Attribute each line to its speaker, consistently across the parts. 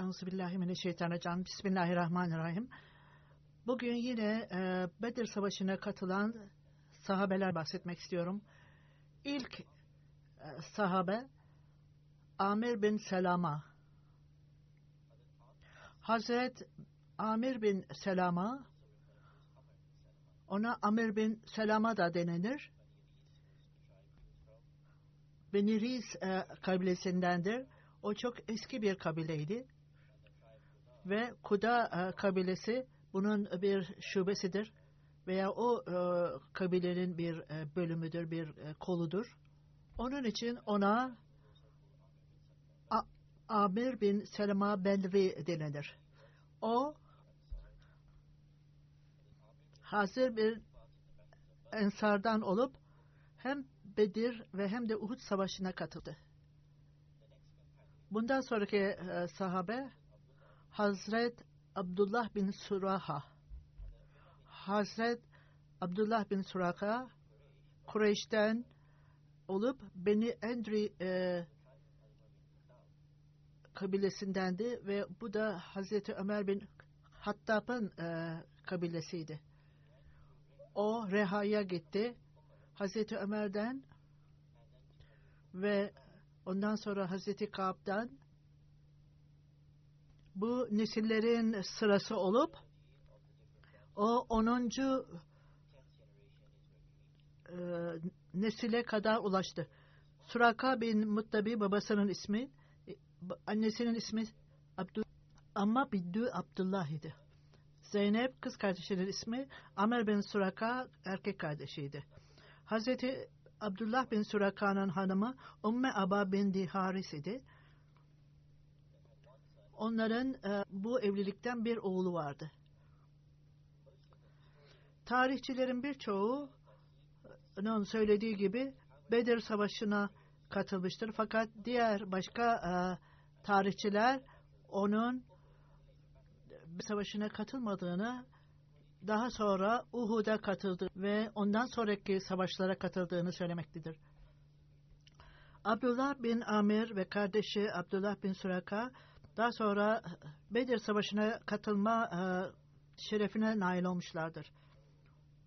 Speaker 1: Euzubillahimineşşeytanirracim. Bismillahirrahmanirrahim. Bugün yine e, Bedir Savaşı'na katılan sahabeler bahsetmek istiyorum. İlk e, sahabe Amir bin Selama. Hazret Amir bin Selama ona Amir bin Selama da denilir. Beni Riz e, kabilesindendir. O çok eski bir kabileydi. Ve Kuda e, kabilesi bunun bir şubesidir veya o e, kabilenin bir e, bölümüdür, bir koludur. Onun için ona Amir bin Selma Belvi denilir. O hazır bir ensardan olup hem Bedir ve hem de Uhud savaşına katıldı. Bundan sonraki sahabe Hazret Abdullah bin Suraha Hazret Abdullah bin Suraka Kureyş'ten olup Beni Endri e, kabilesindendi ve bu da Hazreti Ömer bin Hattab'ın e, kabilesiydi. O Reha'ya gitti. Hazreti Ömer'den ve ondan sonra Hazreti Kaab'dan bu nesillerin sırası olup o 10. E, nesile kadar ulaştı. Suraka bin Muttabi babasının ismi, annesinin ismi Abdü ama Biddü Abdullah idi. Zeynep kız kardeşinin ismi Amer bin Suraka erkek kardeşiydi. Hazreti Abdullah bin Suraka'nın hanımı Umme Aba bin Haris idi. Onların e, bu evlilikten bir oğlu vardı. Tarihçilerin birçoğunun söylediği gibi Bedir Savaşı'na katılmıştır. Fakat diğer başka e, tarihçiler onun savaşına katılmadığını daha sonra Uhud'a katıldı ve ondan sonraki savaşlara katıldığını söylemektedir. Abdullah bin Amir ve kardeşi Abdullah bin Suraka daha sonra Bedir Savaşı'na katılma e, şerefine nail olmuşlardır.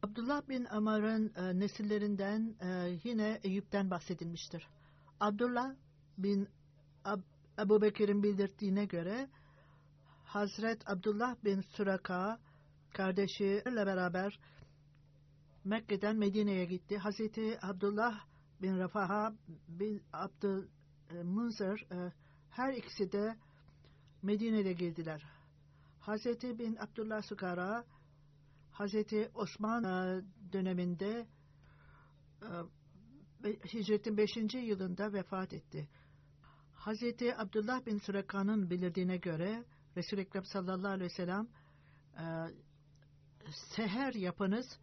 Speaker 1: Abdullah bin Amar'ın e, nesillerinden e, yine Eyüp'ten bahsedilmiştir. Abdullah bin Ab Ebu Bekir'in bildirdiğine göre Hazret Abdullah bin Suraka kardeşiyle beraber Mekke'den Medine'ye gitti. Hazreti Abdullah bin Rafaha bin Abdül Munzir e, her ikisi de Medine'de girdiler. Hazreti bin Abdullah Sukara Hazreti Osman e, döneminde e, hicretin 5. yılında vefat etti. Hazreti Abdullah bin Süreka'nın bildirdiğine göre Resul-i Ekrem sallallahu aleyhi ve sellem e, seher yapınız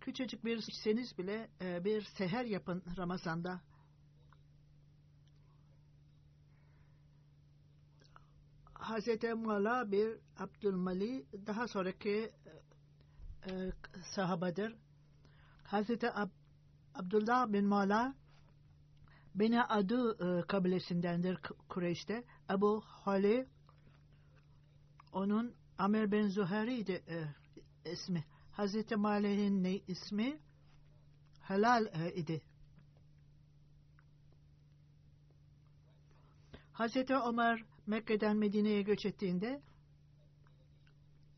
Speaker 1: küçücük bir içseniz bile bir seher yapın Ramazan'da. Hazreti Mala bir Abdülmali daha sonraki e, e, sahabedir. Hazreti Ab Abdullah bin Mala Beni Adu e, kabilesindendir Kureyş'te. Ebu Hali onun Amir bin Zuhari'ydi e, ismi. Hazreti Mali'nin ne ismi? Helal e, idi. Hazreti Ömer Mekke'den Medine'ye göç ettiğinde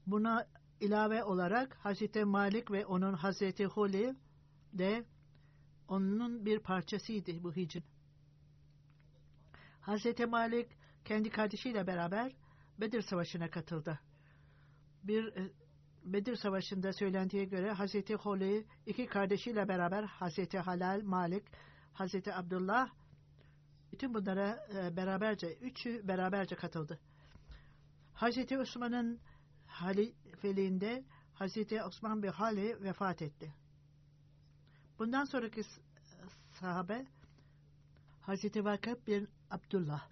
Speaker 1: buna ilave olarak Hazreti Malik ve onun Hazreti Huli de onun bir parçasıydı bu hicrin. Hazreti Malik kendi kardeşiyle beraber Bedir Savaşı'na katıldı. Bir e, Bedir Savaşı'nda söylendiği göre Hazreti Holi iki kardeşiyle beraber Hazreti Halal, Malik, Hazreti Abdullah bütün bunlara e, beraberce, üçü beraberce katıldı. Hazreti Osman'ın halifeliğinde Hazreti Osman bin Hali vefat etti. Bundan sonraki sahabe Hazreti Vakıf bin Abdullah.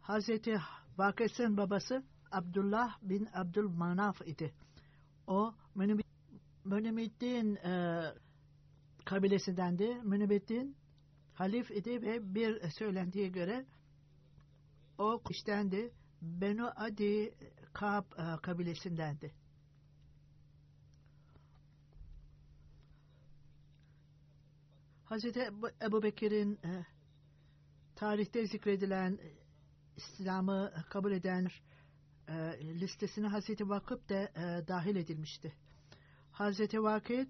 Speaker 1: Hazreti Vakıf'ın babası Abdullah bin Abdülmanaf idi. O Münibittin e, kabilesindendi. Münibittin halif idi ve bir söylendiği göre o kuştendi. Benu Adi Kab e, kabilesindendi. Hazreti Ebu Bekir'in e, tarihte zikredilen İslam'ı kabul eden e, listesine Hazreti Vakıf da e, dahil edilmişti. Hazreti Vakit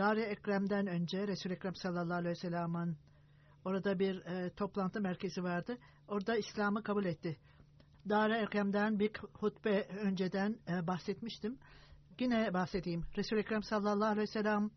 Speaker 1: Dar-ı Ekrem'den önce Resul-i Ekrem sallallahu aleyhi ve sellem'in orada bir e, toplantı merkezi vardı. Orada İslam'ı kabul etti. Dar-ı Ekrem'den bir hutbe önceden e, bahsetmiştim. Yine bahsedeyim. Resul-i Ekrem sallallahu aleyhi ve sellem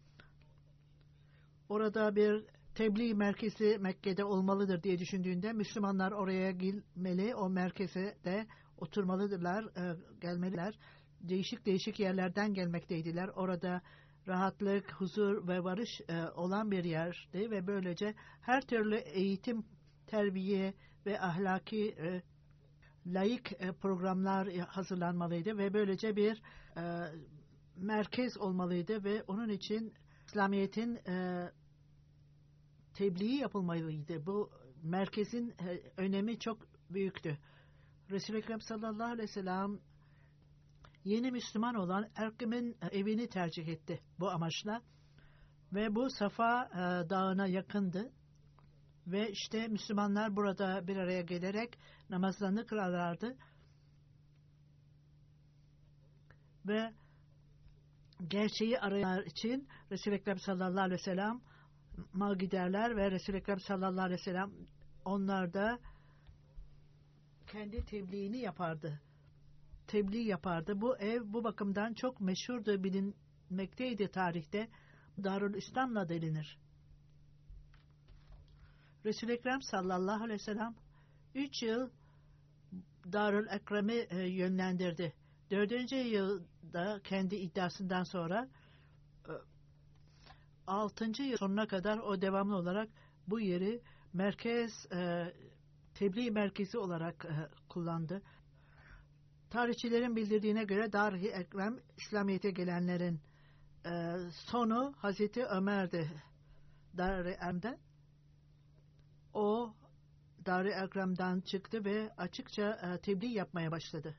Speaker 1: orada bir tebliğ merkezi Mekke'de olmalıdır diye düşündüğünde Müslümanlar oraya girmeli, o merkeze de oturmalıdırlar, e, gelmeliler. Değişik değişik yerlerden gelmekteydiler. Orada rahatlık, huzur ve barış e, olan bir yerdi ve böylece her türlü eğitim, terbiye ve ahlaki e, layık e, programlar hazırlanmalıydı ve böylece bir e, merkez olmalıydı ve onun için İslamiyet'in e, tebliği yapılmalıydı. Bu merkezin e, önemi çok büyüktü. Resul-i Ekrem sallallahu aleyhi ve sellem yeni Müslüman olan Erkim'in evini tercih etti bu amaçla. Ve bu Safa e, dağına yakındı. Ve işte Müslümanlar burada bir araya gelerek namazlarını kılarlardı. Ve gerçeği arayanlar için Resul-i Ekrem sallallahu aleyhi ve sellem ma giderler ve Resul-i Ekrem sallallahu aleyhi ve sellem onlar da kendi tebliğini yapardı. Tebliğ yapardı. Bu ev bu bakımdan çok meşhurdu, bilinmekteydi tarihte. Darül İslam'la delinir. Resul-i Ekrem sallallahu aleyhi ve sellem üç yıl Darül Ekrem'i e, yönlendirdi. Dördüncü yılda kendi iddiasından sonra e, altıncı yıl sonuna kadar o devamlı olarak bu yeri merkez e, tebliğ merkezi olarak e, kullandı. Tarihçilerin bildirdiğine göre Dar-ı Ekrem İslamiyet'e gelenlerin e, sonu Hazreti Ömer'di. Dar-ı Ekrem'den. O Dar-ı Ekrem'den çıktı ve açıkça e, tebliğ yapmaya başladı.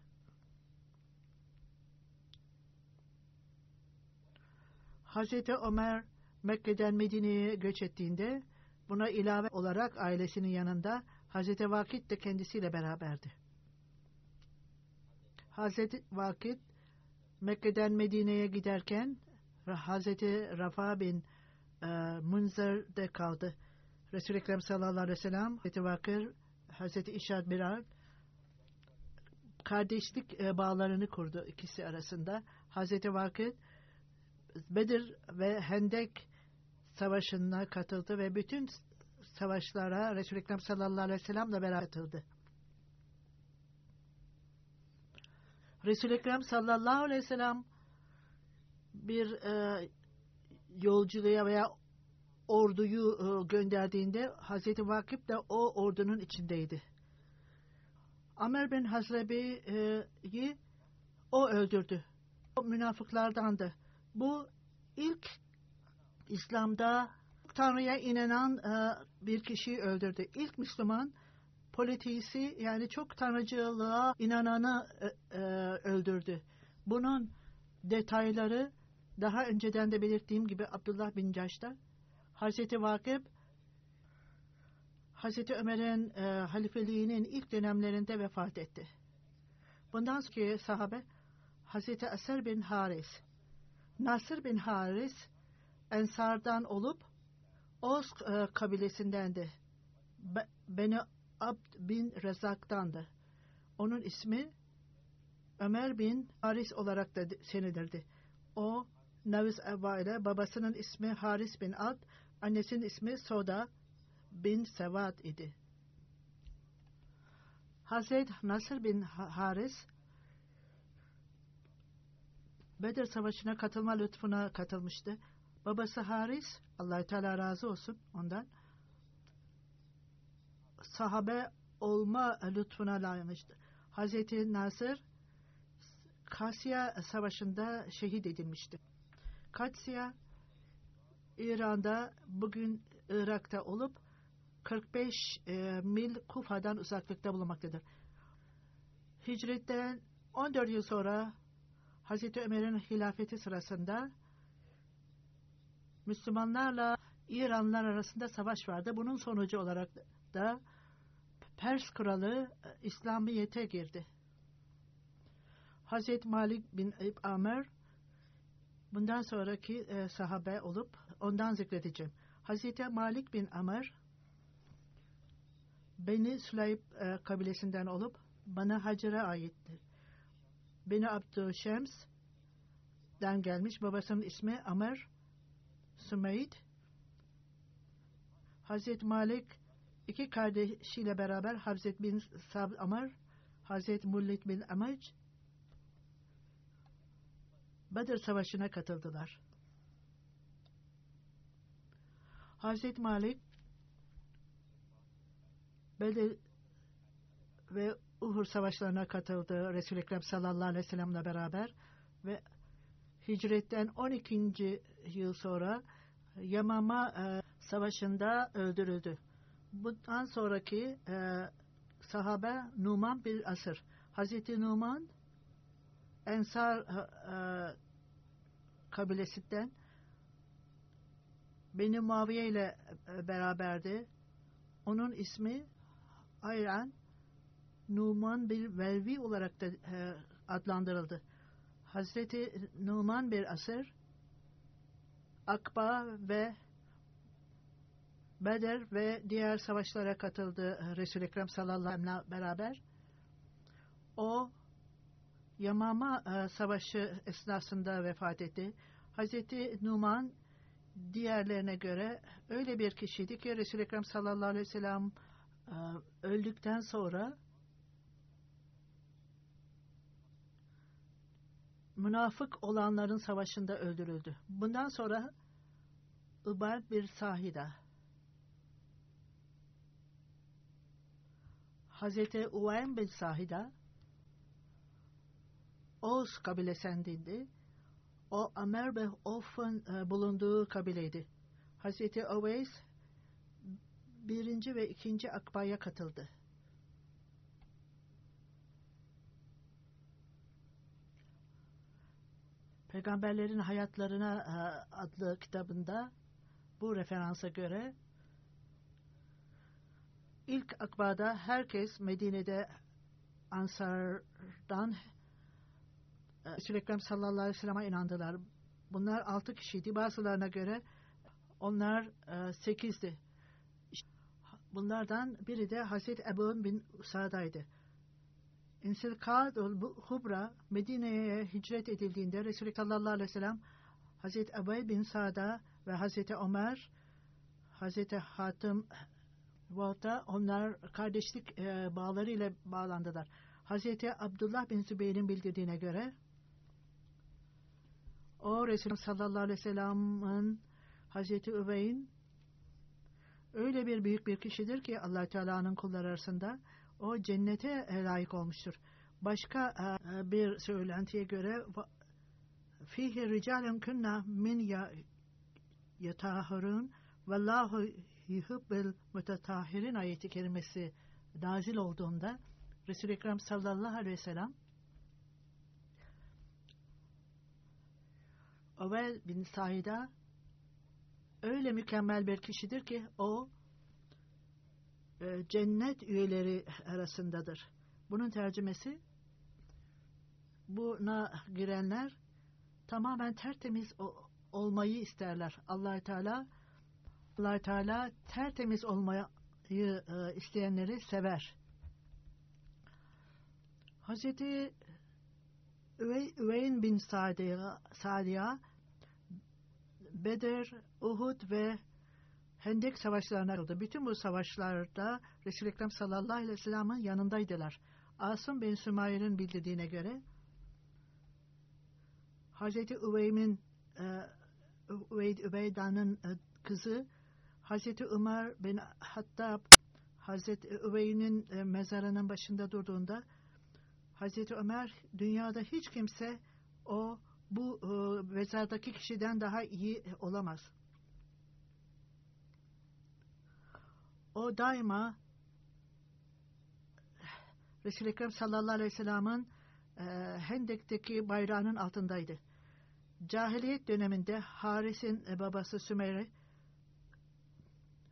Speaker 1: Hazreti Ömer Mekke'den Medine'ye göç ettiğinde buna ilave olarak ailesinin yanında Hazreti Vakit de kendisiyle beraberdi. Hazreti Vakit Mekke'den Medine'ye giderken Hazreti Rafa bin e, Munzer'de kaldı. Resul-i Ekrem sallallahu aleyhi ve sellem Hazreti Vakir Hazreti İşad Biral kardeşlik e, bağlarını kurdu ikisi arasında. Hazreti Vakit Bedir ve Hendek Savaşı'na katıldı ve bütün savaşlara Resul-i Ekrem sallallahu aleyhi ve sellem'le beraber katıldı. Resul-i Ekrem sallallahu aleyhi ve sellem bir e, yolculuğa veya orduyu e, gönderdiğinde Hazreti Vakip de o ordunun içindeydi. Amer bin Hazrebi'yi o öldürdü. O münafıklardandı. Bu ilk İslam'da Tanrı'ya inanan e, bir kişiyi öldürdü. İlk Müslüman politisi yani çok tanrıcılığa inananı e, e, öldürdü. Bunun detayları daha önceden de belirttiğim gibi Abdullah bin Caş'ta Hazreti Vakıf Hazreti Ömer'in e, halifeliğinin ilk dönemlerinde vefat etti. Bundan sonraki sahabe Hazreti Aser bin Haris Nasır bin Haris Ensardan olup Oz e, kabilesindendi. Be, Beni Abd bin Rezak'tandı. Onun ismi Ömer bin Haris olarak da senilirdi. O Naviz Eba ile babasının ismi Haris bin Ad, annesinin ismi Soda bin Sevad idi. Hazret Nasır bin Haris Bedir Savaşı'na katılma lütfuna katılmıştı. Babası Haris, allah Teala razı olsun ondan, sahabe olma lütfuna layıkmıştı. Hazreti Nasır, Kasya Savaşı'nda şehit edilmişti. Kasya, İran'da bugün Irak'ta olup 45 e, mil Kufa'dan uzaklıkta bulunmaktadır. Hicretten 14 yıl sonra Hazreti Ömer'in hilafeti sırasında Müslümanlarla İranlılar arasında savaş vardı. Bunun sonucu olarak da Pers kralı İslamiyet'e girdi. Hazreti Malik bin Amer bundan sonraki e, sahabe olup ondan zikredeceğim. Hazreti Malik bin Amer Beni Süleyb e, kabilesinden olup bana Hacer'e aittir. Beni Abdüşşems'den gelmiş. Babasının ismi Amer Sümeyd. Hazreti Malik iki kardeşiyle beraber Hazreti bin Sab Amar, Hazreti Mullit bin Amac Bedir Savaşı'na katıldılar. Hazreti Malik Bedir ve Uhur savaşlarına katıldı Resul-i Ekrem sallallahu aleyhi ve sellem'le beraber ve hicretten 12. yıl sonra Yamama e, savaşında öldürüldü. Bundan sonraki e, sahabe Numan bir asır. Hazreti Numan Ensar e, kabilesinden Beni Muaviye ile e, beraberdi. Onun ismi Ayran Numan bir Velvi olarak da e, adlandırıldı. Hazreti Numan bir asır Akba ve Beder ve diğer savaşlara katıldı Resul-i Ekrem sallallahu aleyhi ve sellem beraber. O Yamama e, Savaşı esnasında vefat etti. Hazreti Numan diğerlerine göre öyle bir kişiydi ki Resul-i Ekrem sallallahu aleyhi ve sellem e, öldükten sonra münafık olanların savaşında öldürüldü. Bundan sonra Ibad bir sahida Hazreti Uvaym bin Sahida Oğuz kabilesindeydi. O Amer ve Of'un e, bulunduğu kabileydi. Hazreti Oveys birinci ve ikinci akbaya katıldı. Peygamberlerin Hayatlarına e, adlı kitabında bu referansa göre ilk akbada herkes Medine'de Ansar'dan Resul-i Ekrem sallallahu aleyhi ve sellem'e inandılar. Bunlar altı kişiydi. Bazılarına göre onlar e, sekizdi. Bunlardan biri de Hazreti Ebu bin Sa'da'ydı. İnsilkadul Hubra Medine'ye hicret edildiğinde Resulü sallallahu aleyhi ve sellem Hazreti Ebu bin Sa'da ve Hazreti Ömer, Hazreti Hatım Volta onlar kardeşlik e, bağları ile bağlandılar. Hazreti Abdullah bin Zübeyir'in bildirdiğine göre o Resulullah sallallahu aleyhi ve sellem'in Hazreti Übey'in öyle bir büyük bir kişidir ki allah Teala'nın kulları arasında o cennete layık olmuştur. Başka e, bir söylentiye göre fihi ricalen kunna min ya yatahharun vallahu yuhibbil mutatahhirin ayeti kerimesi nazil olduğunda Resul-i Ekrem sallallahu aleyhi ve sellem Övel bin Said'a öyle mükemmel bir kişidir ki o e, cennet üyeleri arasındadır. Bunun tercümesi buna girenler tamamen tertemiz olmayı isterler. allah Teala allah Teala tertemiz olmayı e, isteyenleri sever. Hazreti Üvey, Üveyn bin Sadiya, Sadiya Bedir, Uhud ve Hendek savaşlarına oldu. Bütün bu savaşlarda Resul-i Ekrem sallallahu aleyhi ve sellem'in yanındaydılar. Asım bin Sümayr'in bildirdiğine göre Hazreti Üveym'in e, Üveyd Übeyda'nın e, kızı Hazreti Ömer bin Hattab Hazreti Üveyn'in e, mezarının başında durduğunda Hazreti Ömer dünyada hiç kimse o bu e, mezardaki kişiden daha iyi olamaz. O daima Resul-i Ekrem sallallahu aleyhi ve sellem'in e, Hendek'teki bayrağının altındaydı. Cahiliyet döneminde Haris'in e, babası Sümeyre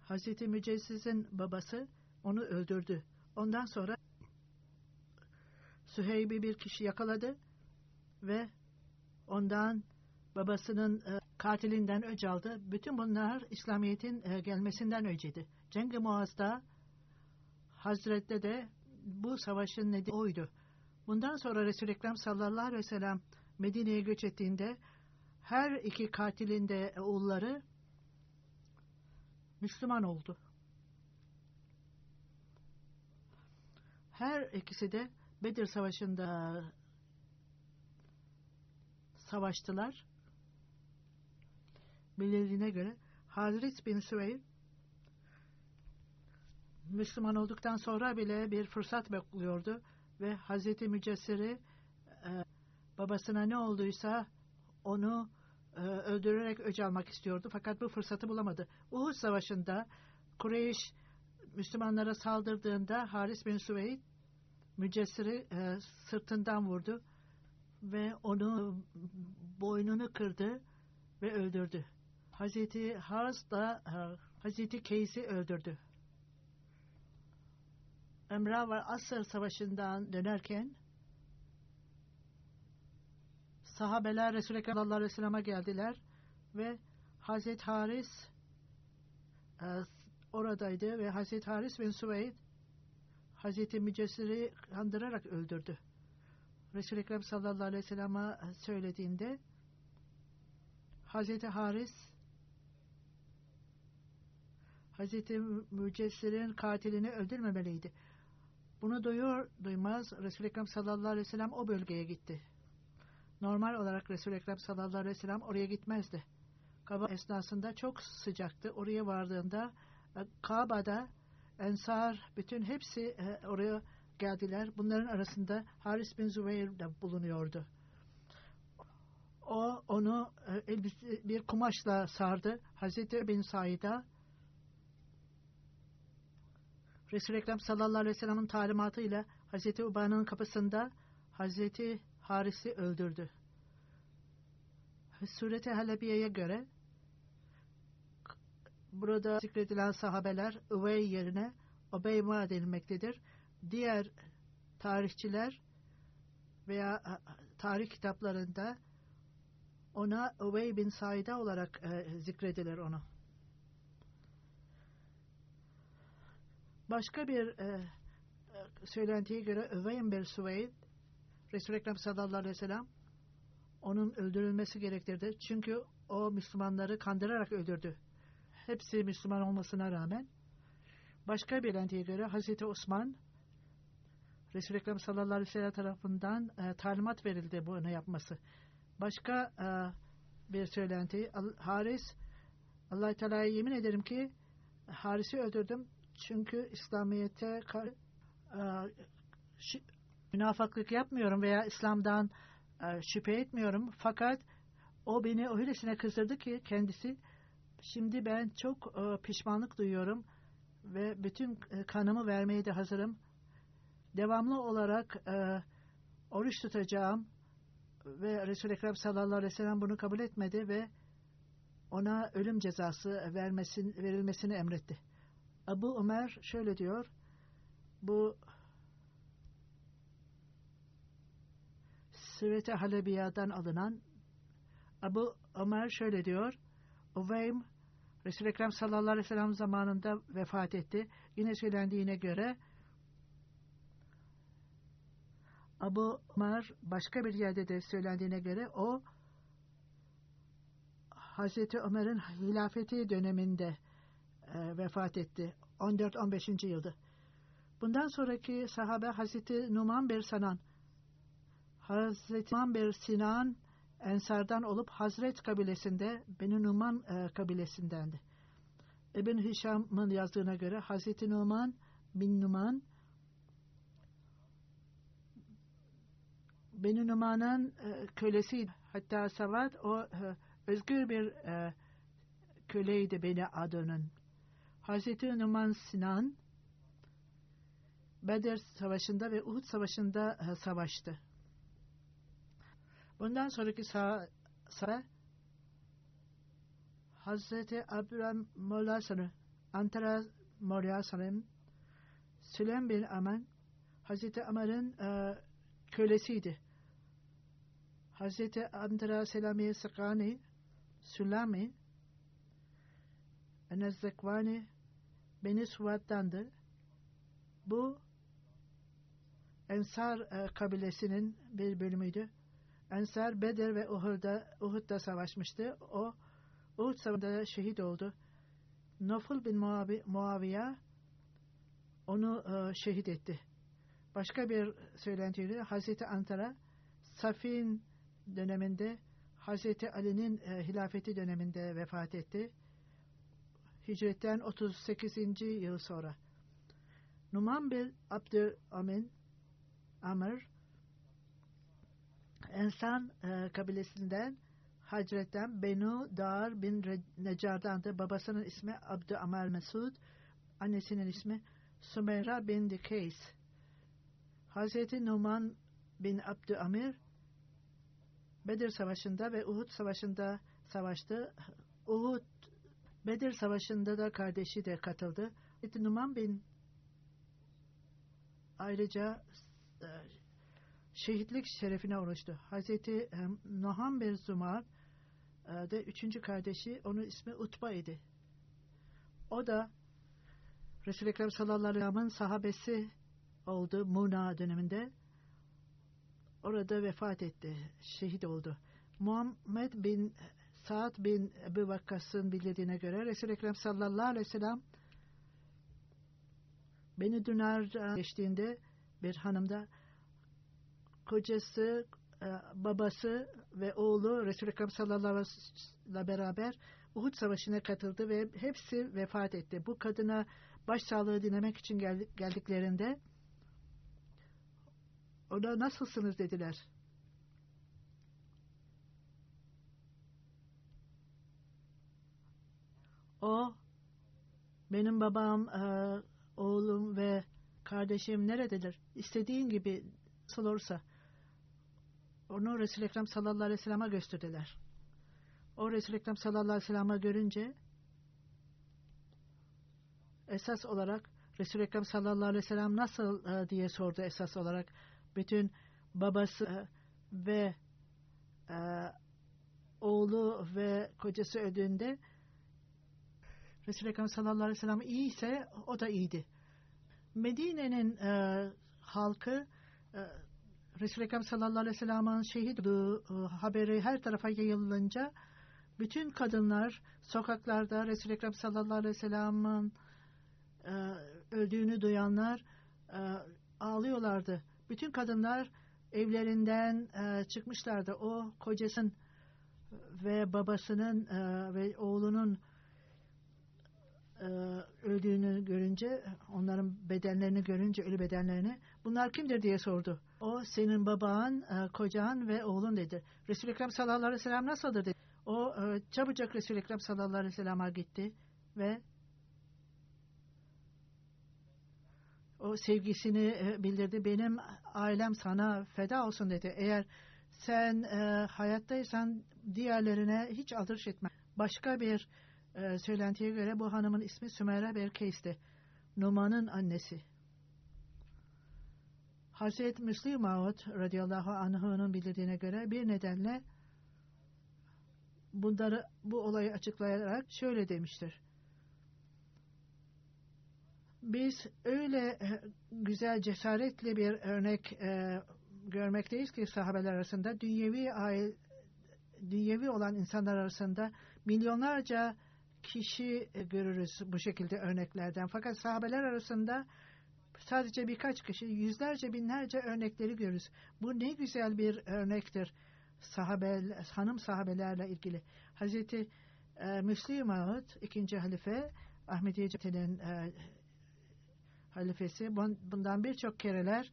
Speaker 1: Hazreti Mücessiz'in babası onu öldürdü. Ondan sonra Süheyb'i bir kişi yakaladı ve ondan babasının e, katilinden öc aldı. Bütün bunlar İslamiyet'in e, gelmesinden önceydi. Cengi Muaz'da Hazret'te de bu savaşın nedeni oydu. Bundan sonra Resul-i Ekrem sallallahu aleyhi ve sellem Medine'ye göç ettiğinde her iki katilin de oğulları Müslüman oldu. Her ikisi de Bedir Savaşı'nda savaştılar. Bildiğine göre Hazret bin Süveyr Müslüman olduktan sonra bile bir fırsat bekliyordu ve Hazreti Mücessir'i e, babasına ne olduysa onu öldürerek öc almak istiyordu. Fakat bu fırsatı bulamadı. Uhud Savaşı'nda Kureyş Müslümanlara saldırdığında Haris bin Süveyd Mücessir'i e, sırtından vurdu ve onu boynunu kırdı ve öldürdü. Hazreti Haris da e, Hazreti Keys'i öldürdü. Emrah ve Asır Savaşı'ndan dönerken sahabeler Resulü Ekrem sallallahu geldiler ve Hazreti Haris e, oradaydı ve Hazreti Haris bin Süveyd Hazreti Mücessir'i kandırarak öldürdü. Resul-i Ekrem sallallahu aleyhi ve sellem'e söylediğinde Hazreti Haris Hazreti Mücessir'in katilini öldürmemeliydi. Bunu duyuyor duymaz Resul-i Ekrem sallallahu aleyhi ve sellem o bölgeye gitti. Normal olarak Resul-i Ekrem sallallahu aleyhi ve sellem oraya gitmezdi. Kaba esnasında çok sıcaktı. Oraya vardığında e, Kabe'da Ensar bütün hepsi e, oraya geldiler. Bunların arasında Haris bin Zübeyir de bulunuyordu. O onu e, bir kumaşla sardı. Hazreti bin Said'a Resul-i Ekrem sallallahu aleyhi ve sellem'in talimatıyla Hazreti Uba'nın kapısında Hazreti Haris'i öldürdü. Sureti Halebiye'ye göre burada zikredilen sahabeler Üvey yerine Obeyma denilmektedir. Diğer tarihçiler veya tarih kitaplarında ona Üvey bin Said'a olarak e, zikredilir onu. Başka bir e, e söylentiye göre Üveyn bir Süveyd Resul-i Ekrem sallallahu aleyhi ve sellem onun öldürülmesi gerektirdi. Çünkü o Müslümanları kandırarak öldürdü. Hepsi Müslüman olmasına rağmen. Başka bir entiye göre Hazreti Osman Resul-i Ekrem sallallahu aleyhi ve sellem tarafından e, talimat verildi bunu yapması. Başka e, bir söylenti Haris Allah Teala'ya yemin ederim ki Haris'i öldürdüm çünkü İslamiyet'e e, münafıklık yapmıyorum veya İslam'dan e, şüphe etmiyorum fakat o beni öylesine kızdırdı ki kendisi şimdi ben çok e, pişmanlık duyuyorum ve bütün e, kanımı vermeye de hazırım. Devamlı olarak oruç tutacağım ve Resul-i Ekrem sallallahu aleyhi ve sellem bunu kabul etmedi ve ona ölüm cezası vermesin, verilmesini emretti. Abu Ömer şöyle diyor, bu Siret-i Halebiya'dan alınan Abu Ömer şöyle diyor, Uveym Resul-i Ekrem sallallahu aleyhi ve sellem zamanında vefat etti. Yine söylendiğine göre Abu Ömer başka bir yerde de söylendiğine göre o Hazreti Ömer'in hilafeti döneminde e, vefat etti. 14-15. yılda. Bundan sonraki sahabe Hazreti Numan bir Sanan Hazreti bir Sinan Ensardan olup Hazret kabilesinde Beni Numan e, kabilesindendi. İbn Hişam'ın yazdığına göre Hazreti Numan bin Numan Beni Numan'ın e, kölesi hatta Savat o e, özgür bir e, köleydi Beni Adon'un. Hazreti Numan Sinan Bedir Savaşı'nda ve Uhud Savaşı'nda e, savaştı. Bundan sonraki sağ, sağ Hazreti Abdurrahman Mollasan'ı Antara Moryasan'ın Süleym bin Aman Hazreti Amar'ın e, kölesiydi. Hazreti Antara Selami Sakani Sülami Enezzekvani Beni Suvat'tandı. Bu Ensar e, kabilesinin bir bölümüydü. Ensar Bedir ve Uhud'da, Uhud'da savaşmıştı. O Uhud savaşında şehit oldu. Noful bin Muavi, Muaviye onu e, şehit etti. Başka bir söylentiyle Hazreti Antara Safin döneminde Hazreti Ali'nin e, hilafeti döneminde vefat etti. Hicretten 38. yıl sonra. Numan bin Abdülamin Amr Ensan e, kabilesinden Hacret'ten Benu Dar bin Necar'dandı. Babasının ismi Abdü Amar Mesud. Annesinin ismi Sümeyra bin Dikeys. Hazreti Numan bin Abdü Amir Bedir Savaşı'nda ve Uhud Savaşı'nda savaştı. Uhud Bedir Savaşı'nda da kardeşi de katıldı. Numan bin ayrıca e, şehitlik şerefine uğraştı. Hazreti Noham bin Zumar de üçüncü kardeşi, onun ismi Utba idi. O da Resul-i Ekrem sallallahu aleyhi ve sahabesi oldu Muna döneminde. Orada vefat etti, şehit oldu. Muhammed bin Saad bin Ebu Vakkas'ın bildirdiğine göre Resul-i Ekrem sallallahu aleyhi ve sellem beni Dünar geçtiğinde bir hanımda kocası, e, babası ve oğlu Resul-i Ekrem sallallahu aleyhi ve sellem'le beraber Uhud Savaşı'na katıldı ve hepsi vefat etti. Bu kadına başsağlığı dinlemek için geldiklerinde ona nasılsınız dediler. O benim babam, e, oğlum ve kardeşim nerededir? İstediğin gibi olursa onu Resul-i Ekrem sallallahu aleyhi ve sellem'e gösterdiler. O Resul-i Ekrem sallallahu aleyhi ve sellem'e görünce esas olarak Resul-i Ekrem sallallahu aleyhi ve sellem nasıl e, diye sordu esas olarak. Bütün babası e, ve e, oğlu ve kocası öldüğünde Resul-i Ekrem sallallahu aleyhi ve sellem iyi ise o da iyiydi. Medine'nin e, halkı e, Resul-i Ekrem sallallahu aleyhi ve sellem'in şehit olduğu e, haberi her tarafa yayılınca Bütün kadınlar sokaklarda Resul-i Ekrem sallallahu aleyhi ve sellem'in e, öldüğünü duyanlar e, ağlıyorlardı. Bütün kadınlar evlerinden çıkmışlardı. O kocasının ve babasının ve oğlunun öldüğünü görünce, onların bedenlerini görünce, ölü bedenlerini, bunlar kimdir diye sordu. O senin baban, e, kocan ve oğlun dedi. Resul-i Ekrem sallallahu aleyhi ve sellem nasıldır dedi. O e, çabucak Resul-i Ekrem sallallahu aleyhi ve sellem'e gitti ve o sevgisini e, bildirdi. Benim ailem sana feda olsun dedi. Eğer sen hayattaysan diğerlerine hiç aldırış etme. Başka bir söylentiye göre bu hanımın ismi Sümeyra Berkeys'ti. Numan'ın annesi. Hazreti Müslim Maud radıyallahu anh'ın bildirdiğine göre bir nedenle bunları bu olayı açıklayarak şöyle demiştir. Biz öyle e, güzel cesaretli bir örnek e, görmekteyiz ki sahabeler arasında dünyevi aile, dünyevi olan insanlar arasında milyonlarca kişi e, görürüz bu şekilde örneklerden. Fakat sahabeler arasında sadece birkaç kişi, yüzlerce, binlerce örnekleri görürüz. Bu ne güzel bir örnektir sahabe, hanım sahabelerle ilgili. Hazreti e, Müslim Ağıt, ikinci halife, Ahmediye Cemiyeti'nin e, halifesi. Bundan birçok kereler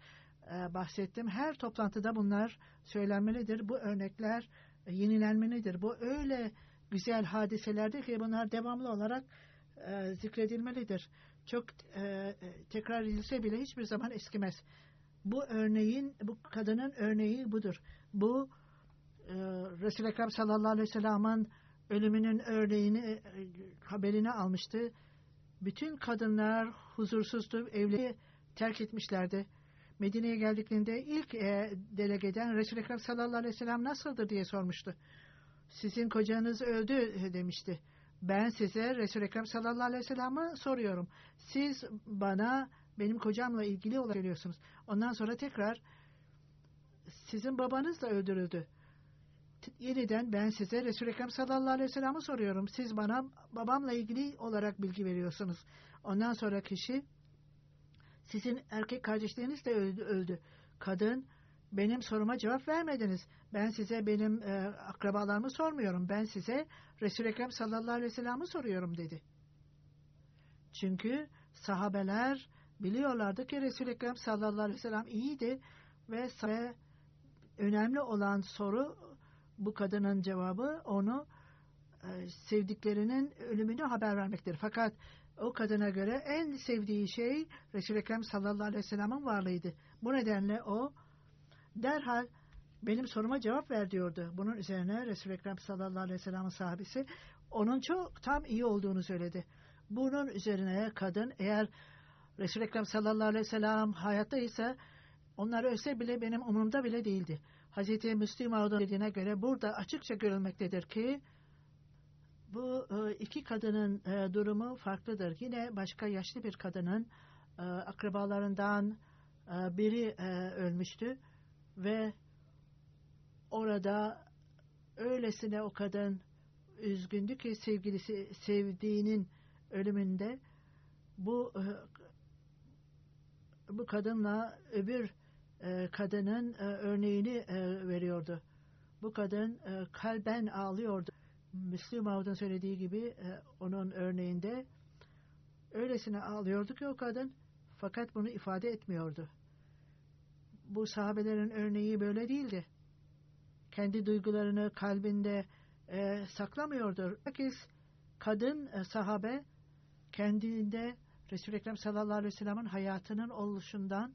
Speaker 1: e, bahsettim. Her toplantıda bunlar söylenmelidir. Bu örnekler e, yenilenmelidir. Bu öyle güzel hadiselerdir ki bunlar devamlı olarak e, zikredilmelidir. Çok e, tekrar edilse bile hiçbir zaman eskimez. Bu örneğin, bu kadının örneği budur. Bu e, Resul-i Ekrem sallallahu aleyhi ve sellem'in ölümünün örneğini, e, haberini almıştı. Bütün kadınlar huzursuzdu, evleri terk etmişlerdi. Medine'ye geldiklerinde ilk e, delegeden Resul-i Ekrem sallallahu aleyhi ve sellem nasıldır diye sormuştu. Sizin kocanız öldü e, demişti. Ben size Resul-i Ekrem sallallahu aleyhi ve sellem'i soruyorum. Siz bana benim kocamla ilgili olarak söylüyorsunuz. Ondan sonra tekrar sizin babanız da öldürüldü. Yeniden ben size Resul-i Ekrem sallallahu aleyhi ve sellem'i soruyorum. Siz bana babamla ilgili olarak bilgi veriyorsunuz. Ondan sonra kişi sizin erkek kardeşleriniz de öldü. öldü. Kadın benim soruma cevap vermediniz. Ben size benim e, akrabalarımı sormuyorum. Ben size Resul-i Ekrem sallallahu aleyhi ve sellem'i soruyorum dedi. Çünkü sahabeler biliyorlardı ki Resul-i Ekrem sallallahu aleyhi ve sellem iyiydi ve önemli olan soru bu kadının cevabı onu e, sevdiklerinin ölümünü haber vermektir. Fakat o kadına göre en sevdiği şey Resul-i Ekrem sallallahu aleyhi ve sellem'in varlığıydı. Bu nedenle o derhal benim soruma cevap ver diyordu. Bunun üzerine Resul-i Ekrem sallallahu aleyhi ve sellem'in sahabesi onun çok tam iyi olduğunu söyledi. Bunun üzerine kadın eğer Resul-i Ekrem sallallahu aleyhi ve sellem hayatta ise onlar ölse bile benim umurumda bile değildi. Hazreti Müslim Ağud'un dediğine göre burada açıkça görülmektedir ki bu e, iki kadının e, durumu farklıdır. Yine başka yaşlı bir kadının e, akrabalarından biri ölmüştü ve orada öylesine o kadın üzgündü ki sevgilisi sevdiğinin ölümünde bu bu kadınla öbür kadının örneğini veriyordu. Bu kadın kalben ağlıyordu. Müslüm Avud'un söylediği gibi e, onun örneğinde öylesine ağlıyordu ki o kadın fakat bunu ifade etmiyordu. Bu sahabelerin örneği böyle değildi. Kendi duygularını kalbinde e, saklamıyordu. Herkes kadın e, sahabe kendinde Resul-i Ekrem sallallahu aleyhi ve sellem'in hayatının oluşundan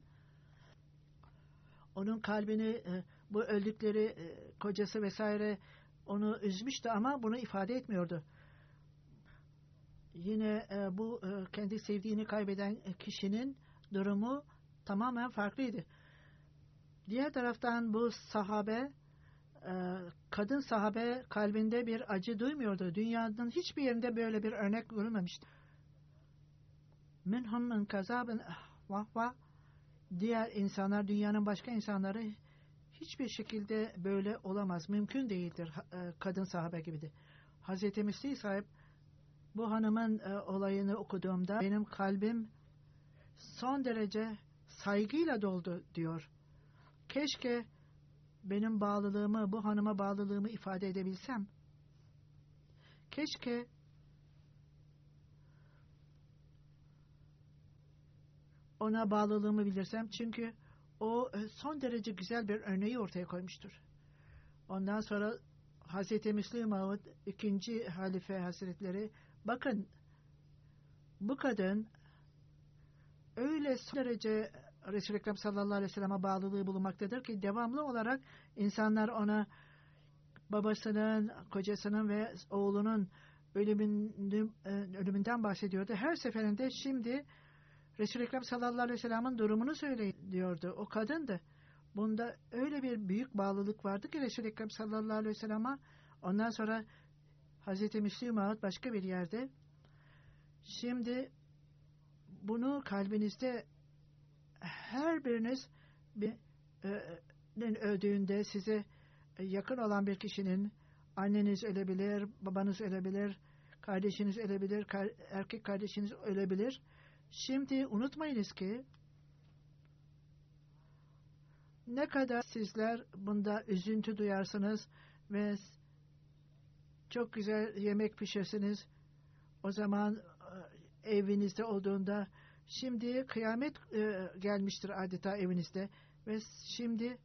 Speaker 1: onun kalbini e, bu öldükleri e, kocası vesaire onu üzmüştü ama bunu ifade etmiyordu. Yine e, bu e, kendi sevdiğini kaybeden kişinin durumu tamamen farklıydı. Diğer taraftan bu sahabe e, kadın sahabe kalbinde bir acı duymuyordu. Dünyanın hiçbir yerinde böyle bir örnek görülmemişti. Minhum min kazabın vahva diğer insanlar dünyanın başka insanları hiçbir şekilde böyle olamaz. Mümkün değildir e, kadın sahabe gibidir. Hazreti Müsli sahip bu hanımın e, olayını okuduğumda benim kalbim son derece saygıyla doldu diyor. Keşke benim bağlılığımı, bu hanıma bağlılığımı ifade edebilsem. Keşke ona bağlılığımı bilirsem çünkü o e, son derece güzel bir örneği ortaya koymuştur. Ondan sonra Hazreti Müslim Mahmud ikinci halife hazretleri bakın bu kadın öyle son derece Resul-i Ekrem sallallahu aleyhi ve sellem'e bağlılığı bulunmaktadır ki devamlı olarak insanlar ona babasının, kocasının ve oğlunun ölümünün, e, ölümünden bahsediyordu. Her seferinde şimdi Resul-i Ekrem sallallahu aleyhi ve sellem'in durumunu söyleyin diyordu. O kadındı. Bunda öyle bir büyük bağlılık vardı ki Resul-i Ekrem sallallahu aleyhi ve sellem'e ondan sonra Hazreti Müslim Ağat başka bir yerde şimdi bunu kalbinizde her biriniz bir e, öldüğünde size yakın olan bir kişinin anneniz ölebilir, babanız ölebilir, kardeşiniz ölebilir, erkek kardeşiniz ölebilir. Şimdi unutmayınız ki ne kadar sizler bunda üzüntü duyarsınız ve çok güzel yemek pişirsiniz. O zaman e, evinizde olduğunda şimdi kıyamet e, gelmiştir adeta evinizde ve şimdi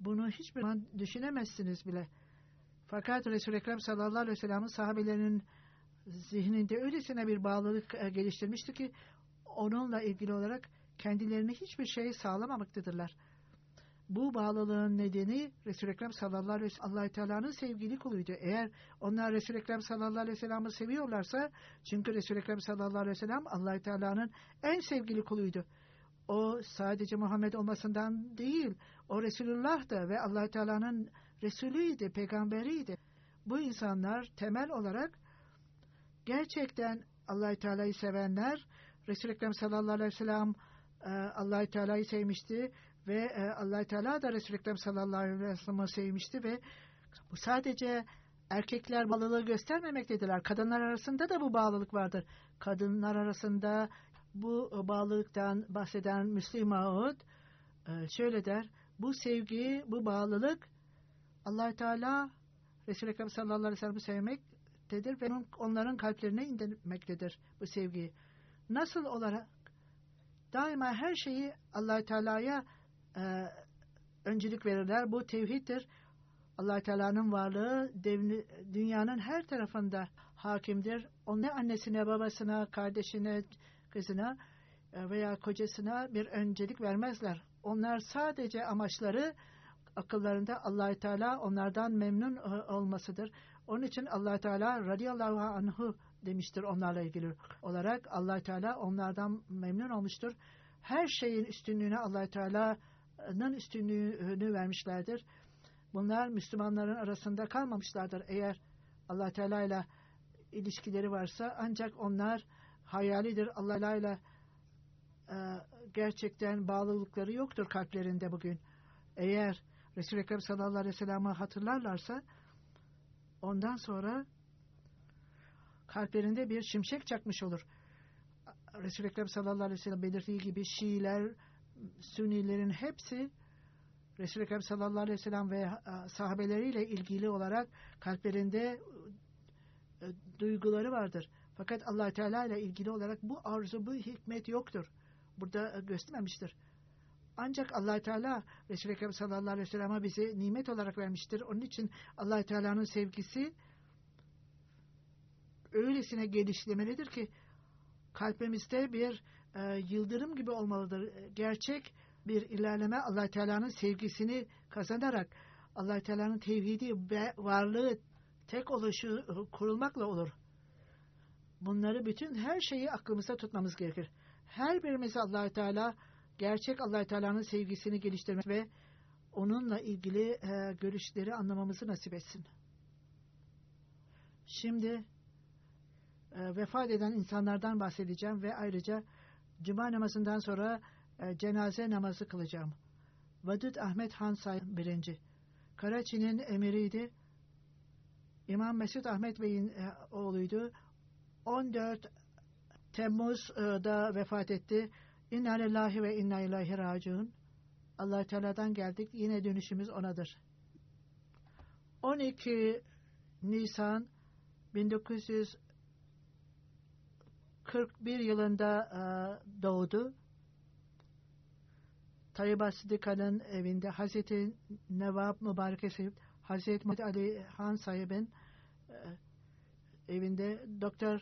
Speaker 1: bunu hiçbir zaman düşünemezsiniz bile. Fakat Resul-i Ekrem sallallahu aleyhi ve sellem'in sahabelerinin zihninde öylesine bir bağlılık e, geliştirmişti ki onunla ilgili olarak kendilerine hiçbir şey sağlamamaktadırlar. Bu bağlılığın nedeni Resul-i Ekrem sallallahu aleyhi ve sellem Teala'nın sevgili kuluydu. Eğer onlar Resul-i Ekrem sallallahu aleyhi ve sellem'i seviyorlarsa çünkü Resul-i Ekrem sallallahu aleyhi ve sellem allah Teala'nın en sevgili kuluydu. O sadece Muhammed olmasından değil, o Resulullah da ve allah Teala'nın Resulüydü, peygamberiydi. Bu insanlar temel olarak gerçekten allah Teala'yı sevenler, Resul-i Ekrem sallallahu aleyhi ve sellem e, allah Teala'yı sevmişti ve e, allah Teala da Resul-i Ekrem sallallahu aleyhi ve sellem'i sevmişti ve bu sadece erkekler bağlılığı göstermemektediler. Kadınlar arasında da bu bağlılık vardır. Kadınlar arasında bu bağlılıktan bahseden Müslim Ağud e, şöyle der. Bu sevgi, bu bağlılık allah Teala Resul-i Ekrem sallallahu aleyhi ve sellem'i sevmektedir ve onların kalplerine indirmektedir bu sevgiyi. Nasıl olarak daima her şeyi allah Teala'ya e, öncülük verirler. Bu tevhiddir. allah Teala'nın varlığı devni, dünyanın her tarafında hakimdir. O ne annesine, babasına, kardeşine, kızına e, veya kocasına bir öncelik vermezler. Onlar sadece amaçları akıllarında allah Teala onlardan memnun e, olmasıdır. Onun için allah Teala radıyallahu anhu demiştir onlarla ilgili olarak. allah Teala onlardan memnun olmuştur. Her şeyin üstünlüğüne allah Teala'nın üstünlüğünü vermişlerdir. Bunlar Müslümanların arasında kalmamışlardır. Eğer allah Teala ile ilişkileri varsa ancak onlar hayalidir. Allah ile e, gerçekten bağlılıkları yoktur kalplerinde bugün. Eğer Resul-i Ekrem sallallahu aleyhi ve sellem'i hatırlarlarsa ondan sonra kalplerinde bir şimşek çakmış olur. Resul-i Ekrem sallallahu aleyhi ve sellem belirttiği gibi Şiiler, Sünnilerin hepsi Resul-i Ekrem sallallahu aleyhi ve sellem ve sahabeleriyle ilgili olarak kalplerinde e, duyguları vardır. Fakat allah Teala ile ilgili olarak bu arzu, bu hikmet yoktur. Burada göstermemiştir. Ancak allah Teala Resul-i Ekrem sallallahu aleyhi ve sellem'e bize nimet olarak vermiştir. Onun için allah Teala'nın sevgisi öylesine gelişlemelidir ki kalbimizde bir e, yıldırım gibi olmalıdır. Gerçek bir ilerleme allah Teala'nın sevgisini kazanarak allah Teala'nın tevhidi ve varlığı tek oluşu kurulmakla olur. Bunları bütün her şeyi aklımızda tutmamız gerekir. Her birimiz allah Teala gerçek allah Teala'nın sevgisini geliştirmek ve onunla ilgili e, görüşleri anlamamızı nasip etsin. Şimdi e, vefat eden insanlardan bahsedeceğim ve ayrıca cuma namazından sonra e, cenaze namazı kılacağım. Vadud Ahmet Han Say birinci. Karaçi'nin emiriydi İmam Mesut Ahmet Bey'in e, oğluydu. 14 Temmuz'da vefat etti. İnna lillahi ve inna ilahi raciun. allah Teala'dan geldik. Yine dönüşümüz O'nadır. 12 Nisan 1941 yılında e, doğdu. Tayyip Sıdıka'nın evinde Hazreti Nevab Mübarek Esir, Hazreti Muhammed Ali Han sahibin e, evinde Doktor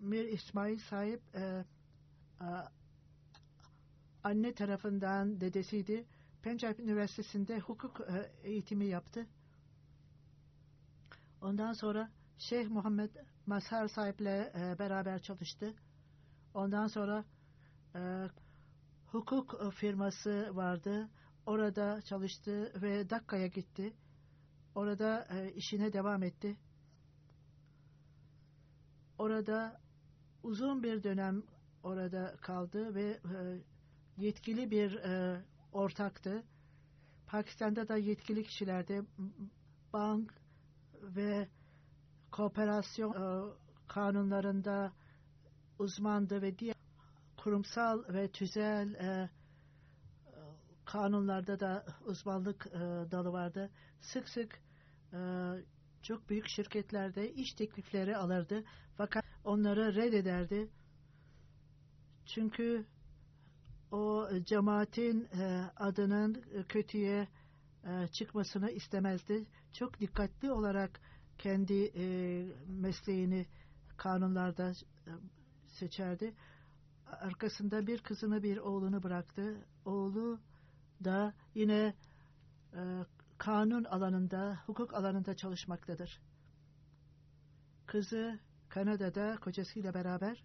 Speaker 1: Mir İsmail sahip e, anne tarafından dedesiydi. Pencap Üniversitesi'nde hukuk eğitimi yaptı. Ondan sonra Şeyh Muhammed Mazhar sahiple e, beraber çalıştı. Ondan sonra e, hukuk firması vardı. Orada çalıştı ve Dakka'ya gitti. Orada e, işine devam etti. Orada uzun bir dönem orada kaldı ve e, yetkili bir e, ortaktı. Pakistan'da da yetkili kişilerde bank ve kooperasyon e, kanunlarında uzmandı ve diğer kurumsal ve tüzel e, kanunlarda da uzmanlık e, dalı vardı. Sık sık e, çok büyük şirketlerde iş teklifleri alırdı. Fakat onları reddederdi. Çünkü o cemaatin e, adının kötüye e, çıkmasını istemezdi. Çok dikkatli olarak kendi e, mesleğini kanunlarda e, seçerdi. Arkasında bir kızını bir oğlunu bıraktı. Oğlu da yine e, kanun alanında, hukuk alanında çalışmaktadır. Kızı Kanada'da kocasıyla beraber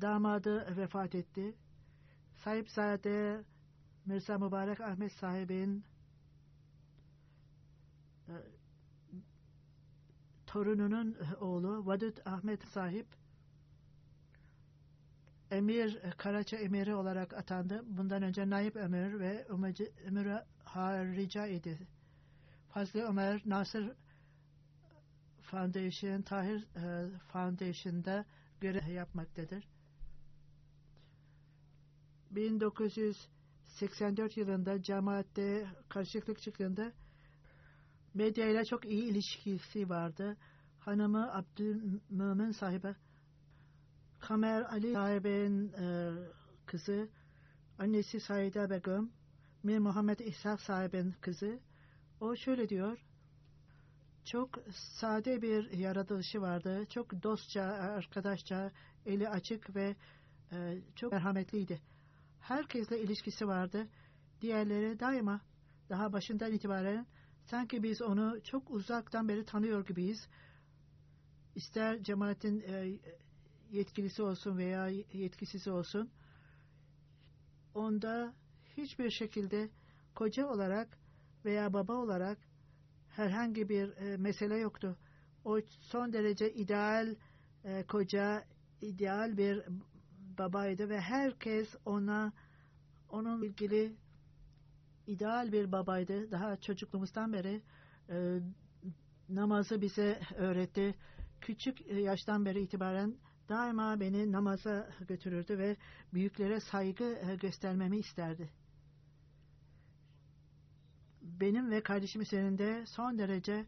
Speaker 1: damadı vefat etti. Sahipzade Mirza Mübarek Ahmet sahibin torununun oğlu Vadut Ahmet sahip Emir Karaça Emiri olarak atandı. Bundan önce Naip Emir ve Emir Harica idi. Fazlı Ömer Nasır Foundation, Tahir e, Foundation'da görev yapmaktadır. 1984 yılında cemaatte karışıklık çıktığında medyayla çok iyi ilişkisi vardı. Hanımı Abdülmümin sahibi Kamer Ali sahibin e, kızı, annesi Saide Begum, Mir Muhammed İshak sahibin kızı. O şöyle diyor, çok sade bir yaratılışı vardı. Çok dostça, arkadaşça, eli açık ve e, çok merhametliydi. Herkesle ilişkisi vardı. Diğerleri daima daha başından itibaren sanki biz onu çok uzaktan beri tanıyor gibiyiz. İster cemaatin e, yetkilisi olsun veya yetkisiz olsun onda hiçbir şekilde koca olarak veya baba olarak herhangi bir e, mesele yoktu. O son derece ideal e, koca, ideal bir babaydı ve herkes ona onun ilgili ideal bir babaydı. Daha çocukluğumuzdan beri e, namazı bize öğretti. Küçük yaştan beri itibaren daima beni namaza götürürdü ve büyüklere saygı e, göstermemi isterdi. Benim ve kardeşim üzerinde son derece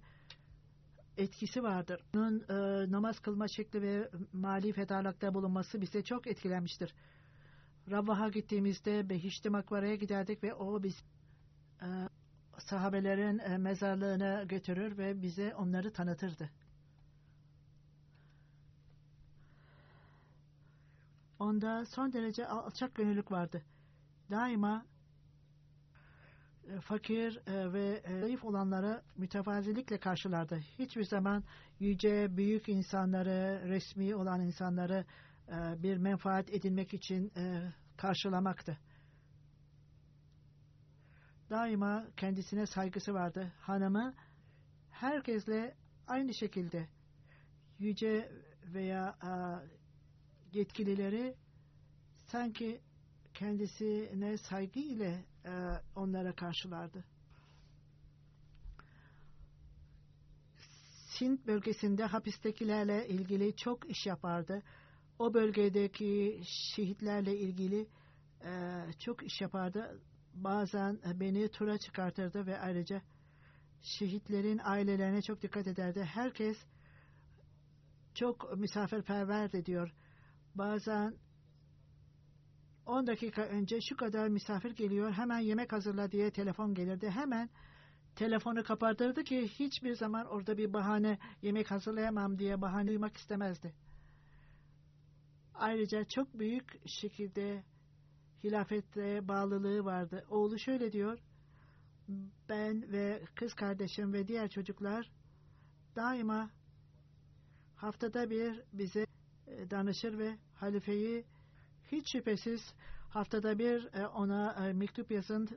Speaker 1: etkisi vardır. Onun e, namaz kılma şekli ve mali fedalıkta bulunması bize çok etkilenmiştir. Rabbaha gittiğimizde Behişti Makbara'ya giderdik ve o biz e, sahabelerin e, mezarlığına götürür ve bize onları tanıtırdı. Onda son derece alçak gönüllük vardı. Daima e, fakir e, ve e, zayıf olanlara mütevazilikle karşılardı. Hiçbir zaman yüce, büyük insanları, resmi olan insanları bir menfaat edinmek için karşılamaktı daima kendisine saygısı vardı. Hanımı herkesle aynı şekilde yüce veya a, yetkilileri sanki kendisine saygı ile onlara karşılardı. Sint bölgesinde hapistekilerle ilgili çok iş yapardı. O bölgedeki şehitlerle ilgili e, çok iş yapardı. Bazen beni tura çıkartırdı ve ayrıca şehitlerin ailelerine çok dikkat ederdi. Herkes çok misafirperverdi diyor. Bazen 10 dakika önce şu kadar misafir geliyor hemen yemek hazırla diye telefon gelirdi. Hemen telefonu kapatırdı ki hiçbir zaman orada bir bahane yemek hazırlayamam diye bahane duymak istemezdi. Ayrıca çok büyük şekilde hilafetle bağlılığı vardı. Oğlu şöyle diyor. Ben ve kız kardeşim ve diğer çocuklar daima haftada bir bize e, danışır ve halifeyi hiç şüphesiz haftada bir e, ona e, mektup yazın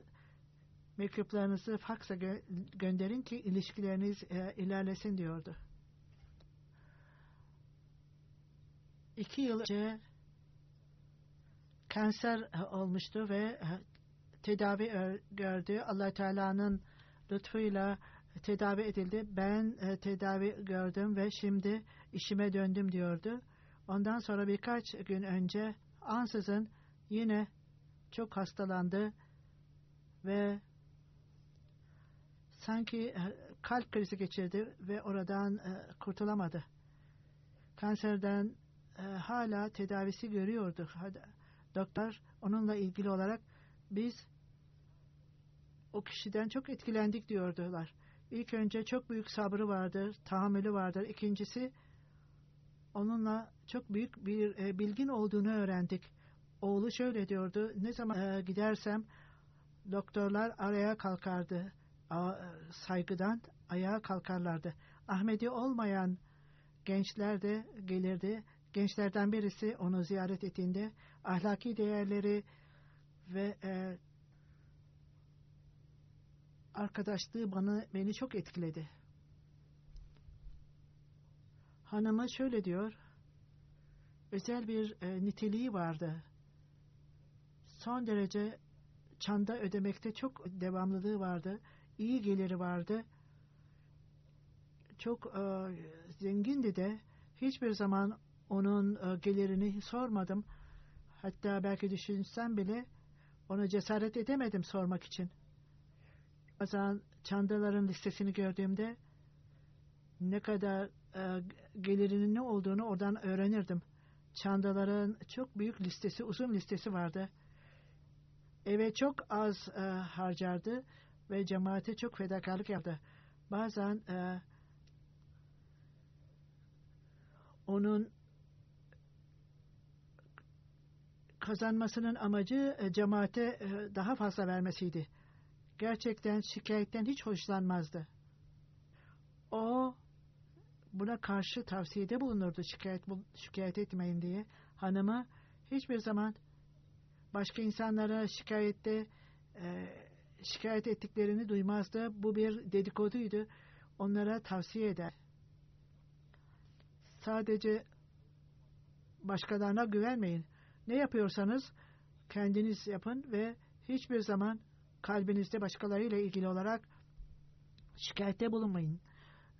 Speaker 1: mektuplarınızı faksa gö gönderin ki ilişkileriniz ilerlesin diyordu. İki yıl önce kanser olmuştu ve tedavi gördü. allah Teala'nın lütfuyla tedavi edildi. Ben tedavi gördüm ve şimdi işime döndüm diyordu. Ondan sonra birkaç gün önce ansızın yine çok hastalandı ve sanki kalp krizi geçirdi ve oradan kurtulamadı. Kanserden hala tedavisi görüyordu. Doktor onunla ilgili olarak biz o kişiden çok etkilendik diyordular. İlk önce çok büyük sabrı vardır, tahammülü vardır. İkincisi onunla çok büyük bir e, bilgin olduğunu öğrendik. Oğlu şöyle diyordu, ne zaman e, gidersem doktorlar araya kalkardı. A, saygıdan ayağa kalkarlardı. Ahmedi olmayan gençler de gelirdi. Gençlerden birisi onu ziyaret ettiğinde ahlaki değerleri ve e, arkadaşlığı bana beni çok etkiledi. Hanımı şöyle diyor, özel bir e, niteliği vardı. Son derece çanda ödemekte çok devamlılığı vardı. iyi geliri vardı. Çok e, zengindi de hiçbir zaman onun e, gelirini sormadım. Hatta belki düşünsem bile ona cesaret edemedim sormak için. Bazen çandaların listesini gördüğümde ne kadar e, gelirinin ne olduğunu oradan öğrenirdim. Çandaların çok büyük listesi, uzun listesi vardı. Eve çok az e, harcardı ve cemaate çok fedakarlık yaptı. Bazen e, onun kazanmasının amacı e, cemaate e, daha fazla vermesiydi. Gerçekten şikayetten hiç hoşlanmazdı. O buna karşı tavsiyede bulunurdu şikayet, şikayet etmeyin diye. Hanımı hiçbir zaman başka insanlara şikayette e, şikayet ettiklerini duymazdı. Bu bir dedikoduydu. Onlara tavsiye eder. Sadece başkalarına güvenmeyin. Ne yapıyorsanız kendiniz yapın ve hiçbir zaman kalbinizde başkalarıyla ilgili olarak şikayette bulunmayın.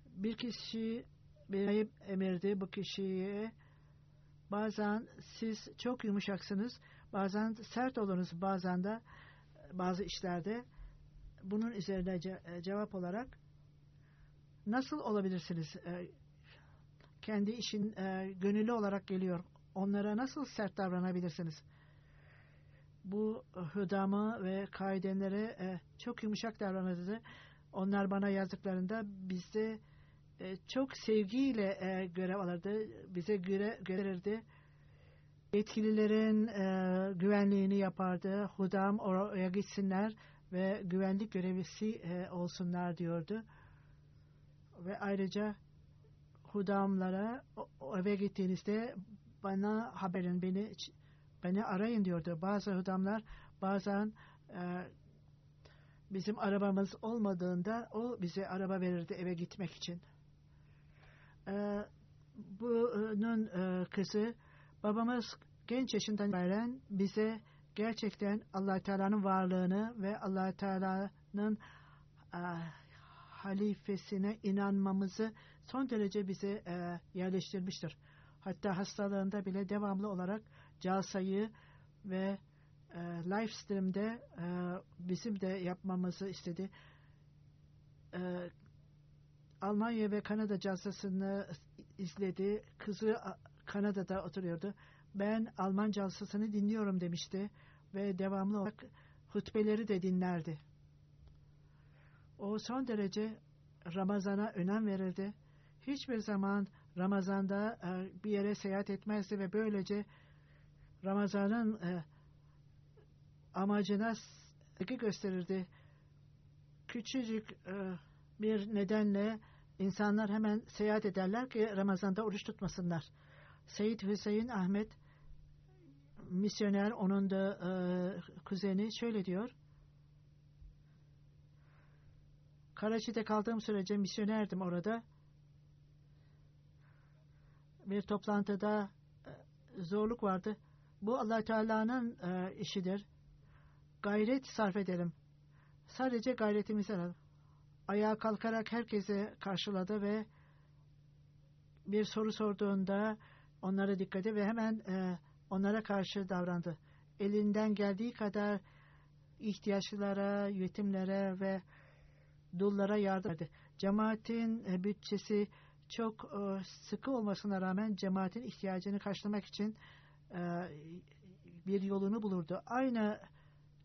Speaker 1: Bir kişi bir ayıp emirdi bu kişiye. Bazen siz çok yumuşaksınız, bazen sert olunuz, bazen de bazı işlerde bunun üzerine ce cevap olarak nasıl olabilirsiniz? E, kendi işin e, gönüllü olarak geliyor. Onlara nasıl sert davranabilirsiniz? Bu hüdamı ve kaidenlere e, çok yumuşak davranırdı. Onlar bana yazdıklarında bizde e, çok sevgiyle e, görev alırdı. Bize göre görürdü. Yetkililerin e, güvenliğini yapardı. Hudam oraya gitsinler ve güvenlik görevlisi e, olsunlar diyordu. Ve ayrıca hudamlara eve gittiğinizde bana haberin beni beni arayın diyordu. Bazı hudamlar bazen e, bizim arabamız olmadığında o bize araba verirdi eve gitmek için. E, bunun e, kızı babamız genç yaşından itibaren bize gerçekten allah Teala'nın varlığını ve allah Teala'nın e, halifesine inanmamızı son derece bizi e, yerleştirmiştir. Hatta hastalığında bile devamlı olarak calsayı ve e, live stream'de e, bizim de yapmamızı istedi. E, Almanya ve Kanada calsasını izledi. Kızı Kanada'da oturuyordu. Ben Alman calsasını dinliyorum demişti ve devamlı olarak hutbeleri de dinlerdi. O son derece Ramazan'a önem verirdi. Hiçbir zaman Ramazan'da e, bir yere seyahat etmezdi ve böylece Ramazan'ın e, amacına saygı gösterirdi. Küçücük e, bir nedenle insanlar hemen seyahat ederler ki Ramazan'da oruç tutmasınlar. Seyyid Hüseyin Ahmet misyoner onun da e, kuzeni şöyle diyor. Karachi'de kaldığım sürece misyonerdim orada. Bir toplantıda e, zorluk vardı. Bu allah Teala'nın e, işidir. Gayret sarf edelim. Sadece gayretimizi alalım. Ayağa kalkarak herkese karşıladı ve bir soru sorduğunda onlara dikkati ve hemen e, onlara karşı davrandı. Elinden geldiği kadar ihtiyaçlılara, yetimlere ve dullara yardım etti. Cemaatin bütçesi çok e, sıkı olmasına rağmen cemaatin ihtiyacını karşılamak için e, bir yolunu bulurdu. Aynı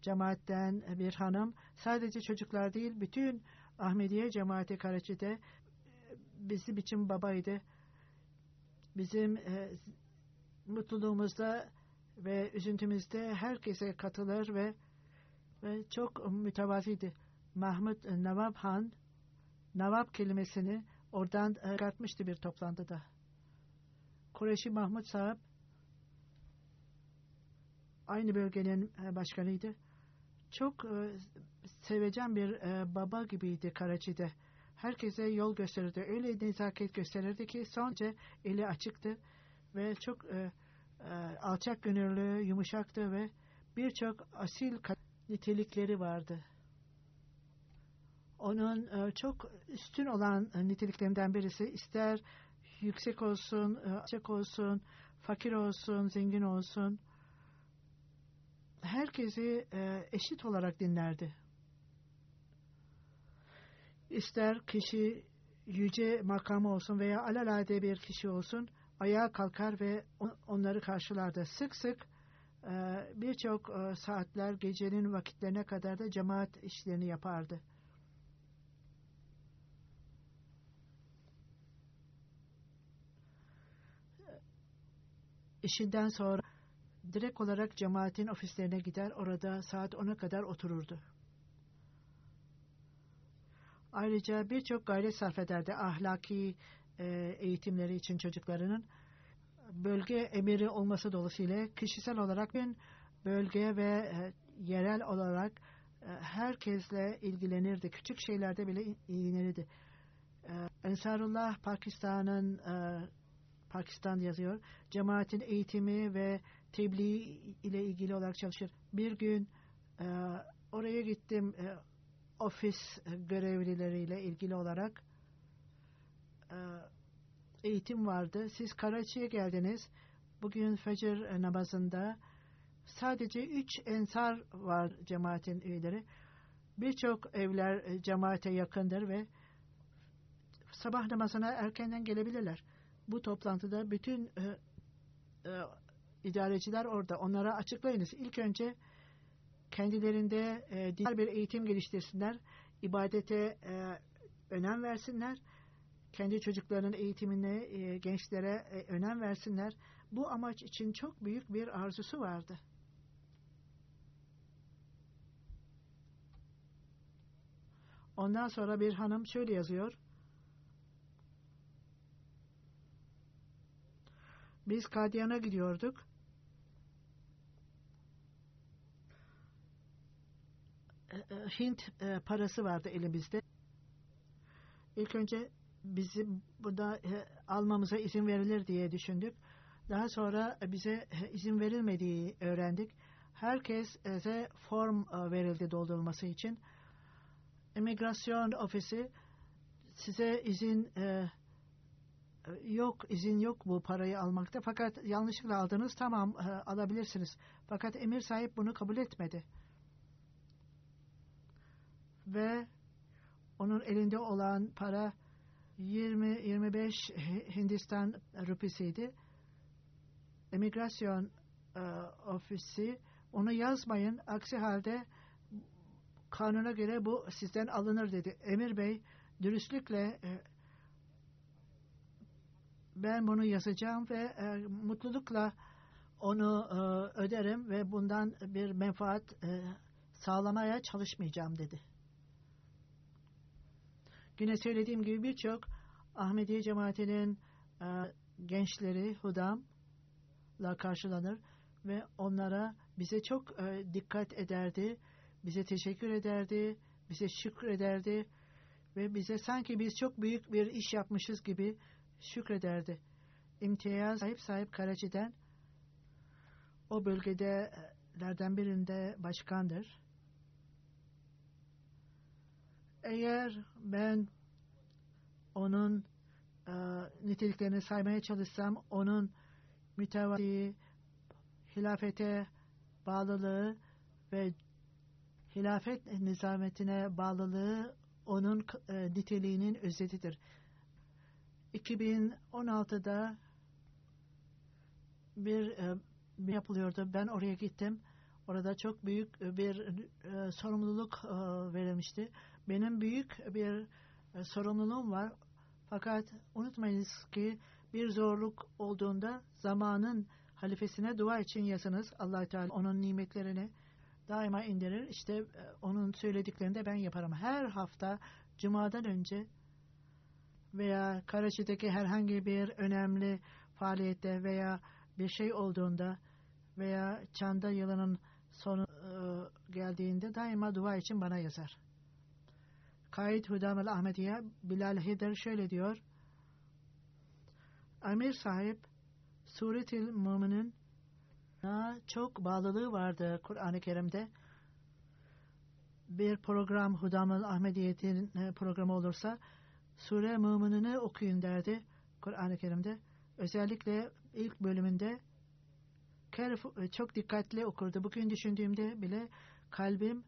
Speaker 1: cemaatten bir hanım sadece çocuklar değil bütün Ahmediye cemaati Karachi'de bizim için babaydı. Bizim mutluluğumuzda ve üzüntümüzde herkese katılır ve ve çok mütevaziydi. Mahmut Navab Han Navab kelimesini oradan çıkartmıştı bir toplantıda. Kureşi Mahmut Sahab aynı bölgenin başkanıydı. Çok sevecen bir baba gibiydi Karachi'de. Herkese yol gösterirdi. Öyle nezaket gösterirdi ki sonca eli açıktı ve çok e, e, alçak gönüllü, yumuşaktı ve birçok asil nitelikleri vardı. Onun e, çok üstün olan e, niteliklerinden birisi ister yüksek olsun, e, alçak olsun, fakir olsun, zengin olsun herkesi eşit olarak dinlerdi. İster kişi yüce makamı olsun veya alalade bir kişi olsun ayağa kalkar ve onları karşılardı. Sık sık birçok saatler gecenin vakitlerine kadar da cemaat işlerini yapardı. İşinden sonra direkt olarak cemaatin ofislerine gider, orada saat 10'a kadar otururdu. Ayrıca birçok gayret sarf ederdi ahlaki e, eğitimleri için çocuklarının bölge emiri olması dolayısıyla kişisel olarak ben bölge ve e, yerel olarak e, herkesle ilgilenirdi. Küçük şeylerde bile ilgilenirdi. Ensarullah Pakistan'ın Pakistan yazıyor. Cemaatin eğitimi ve tebliğ ile ilgili olarak çalışır. Bir gün oraya gittim ofis görevlileriyle ilgili olarak e, eğitim vardı. Siz Karachi'ye geldiniz. Bugün fecir namazında sadece üç ensar var cemaatin üyeleri. Birçok evler e, cemaate yakındır ve sabah namazına erkenden gelebilirler. Bu toplantıda bütün e, e, idareciler orada. Onlara açıklayınız. İlk önce kendilerinde e, diğer bir eğitim geliştirsinler. ibadete e, önem versinler kendi çocuklarının eğitimine, e, gençlere e, önem versinler. Bu amaç için çok büyük bir arzusu vardı. Ondan sonra bir hanım şöyle yazıyor. Biz Kadyan'a gidiyorduk. E, Hint parası vardı elimizde. İlk önce bizim burada e, almamıza izin verilir diye düşündük. Daha sonra bize e, izin verilmediği öğrendik. Herkese form e, verildi doldurulması için. İmigrasyon ofisi size izin yok, izin yok bu parayı almakta. Fakat yanlışlıkla aldınız, tamam e, alabilirsiniz. Fakat emir sahip bunu kabul etmedi. Ve onun elinde olan para 20-25 Hindistan rupisiydi. Emigrasyon e, ofisi onu yazmayın. Aksi halde kanuna göre bu sizden alınır dedi. Emir Bey dürüstlükle e, ben bunu yazacağım ve e, mutlulukla onu e, öderim ve bundan bir menfaat e, sağlamaya çalışmayacağım dedi. Yine söylediğim gibi birçok Ahmediye cemaatinin e, gençleri Hudam'la karşılanır ve onlara bize çok e, dikkat ederdi, bize teşekkür ederdi, bize şükrederdi ve bize sanki biz çok büyük bir iş yapmışız gibi şükrederdi. İmtiyaz sahip sahip Karaci'den o bölgedelerden birinde başkandır. Eğer ben onun e, niteliklerini saymaya çalışsam onun mütevazi, hilafete bağlılığı ve hilafet nizametine bağlılığı onun e, niteliğinin özetidir. 2016'da bir, e, bir yapılıyordu. Ben oraya gittim. Orada çok büyük bir e, sorumluluk e, verilmişti. Benim büyük bir e, sorumluluğum var. Fakat unutmayınız ki bir zorluk olduğunda zamanın halifesine dua için yazınız. allah Teala onun nimetlerini daima indirir. İşte e, onun söylediklerini de ben yaparım. Her hafta Cuma'dan önce veya Karachi'deki herhangi bir önemli faaliyette veya bir şey olduğunda veya Çanda yılının sonu e, geldiğinde daima dua için bana yazar. Kaid Hudam Ahmediye Bilal Hider şöyle diyor. Amir sahip Suretil Mümin'in çok bağlılığı vardı Kur'an-ı Kerim'de. Bir program Hudamel Ahmediye'nin e, programı olursa Sure Mümin'ini okuyun derdi Kur'an-ı Kerim'de. Özellikle ilk bölümünde e, çok dikkatli okurdu. Bugün düşündüğümde bile kalbim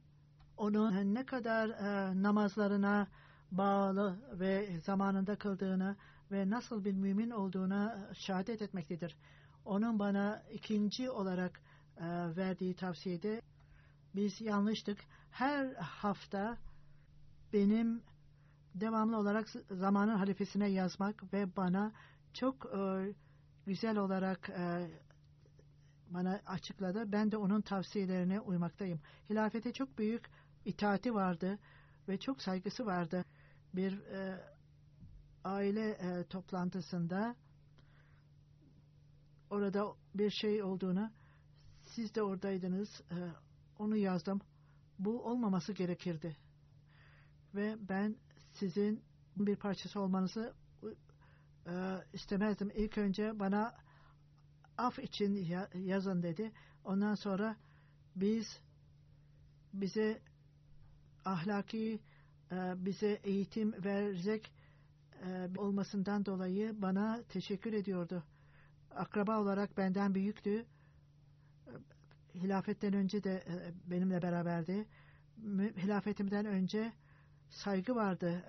Speaker 1: onun ne kadar e, namazlarına bağlı ve zamanında kıldığını ve nasıl bir mümin olduğuna şehadet etmektedir. Onun bana ikinci olarak e, verdiği tavsiyede biz yanlıştık. Her hafta benim devamlı olarak zamanın halifesine yazmak ve bana çok e, güzel olarak e, bana açıkladı. Ben de onun tavsiyelerine uymaktayım. Hilafete çok büyük itaati vardı ve çok saygısı vardı. Bir e, aile e, toplantısında orada bir şey olduğunu siz de oradaydınız e, onu yazdım. Bu olmaması gerekirdi. Ve ben sizin bir parçası olmanızı e, istemezdim. İlk önce bana af için yazın dedi. Ondan sonra biz bize ahlaki e, bize eğitim verecek e, olmasından dolayı bana teşekkür ediyordu. Akraba olarak benden büyüktü. Hilafetten önce de e, benimle beraberdi. Hilafetimden önce saygı vardı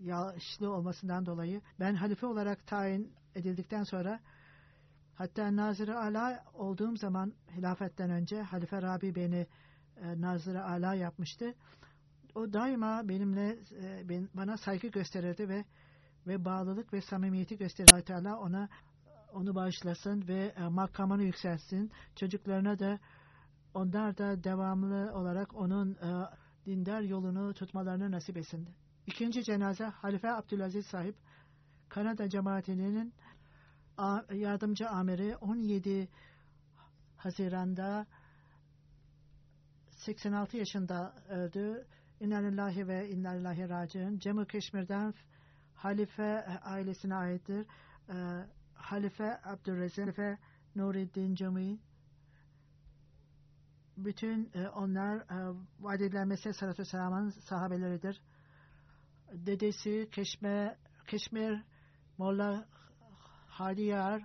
Speaker 1: yaşlı olmasından dolayı. Ben halife olarak tayin edildikten sonra hatta Nazır-ı Ala olduğum zaman hilafetten önce Halife Rabi beni e, Nazırı Ala yapmıştı. O daima benimle e, bana saygı gösterirdi ve ve bağlılık ve samimiyeti gösterirdi. Teala ona onu bağışlasın ve e, makamını yükselsin. Çocuklarına da onlar da devamlı olarak onun e, dindar yolunu tutmalarını nasip etsin. İkinci cenaze Halife Abdülaziz sahip Kanada cemaatinin yardımcı amiri 17 Haziran'da 86 yaşında öldü. İnnalillahi ve innalillahi raciun. Cemu Keşmir'den Halife ailesine aittir. Ee, Halife Abdülrezzak, Halife Nureddin Cemi. Bütün e, onlar e, vaad edilen Mesih Sallallahu Aleyhi sahabeleridir. Dedesi Keşme, Keşmir Molla Hadiyar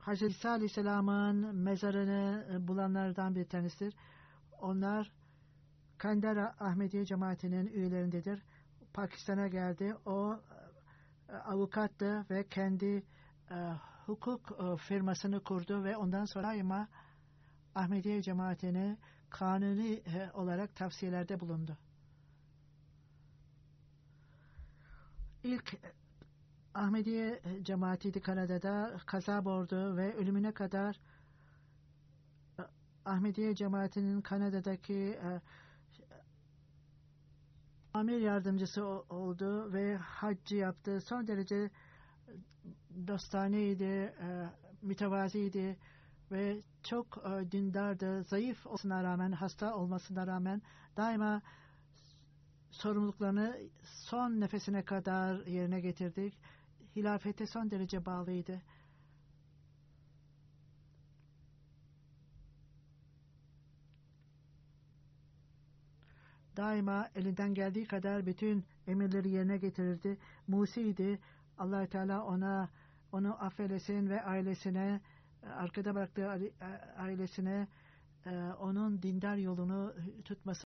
Speaker 1: Hazreti İsa Aleyhisselam'ın mezarını e, bulanlardan bir tanesidir. Onlar Kandara Ahmediye cemaatinin üyelerindedir. Pakistan'a geldi. O e, avukattı ve kendi e, hukuk e, firmasını kurdu ve ondan sonra daima Ahmediye cemaatini kanuni e, olarak tavsiyelerde bulundu. İlk Ahmediye cemaatiydi Kanada'da kaza bordu ve ölümüne kadar e, Ahmediye cemaatinin Kanada'daki e, amir yardımcısı oldu ve haccı yaptı. Son derece dostaneydi, e, mütevaziydi ve çok e, dindardı. Zayıf olmasına rağmen, hasta olmasına rağmen daima sorumluluklarını son nefesine kadar yerine getirdik. Hilafete son derece bağlıydı. daima elinden geldiği kadar bütün emirleri yerine getirirdi. Musi'ydi. allah Teala ona onu affedesin ve ailesine arkada bıraktığı ailesine e, onun dindar yolunu tutması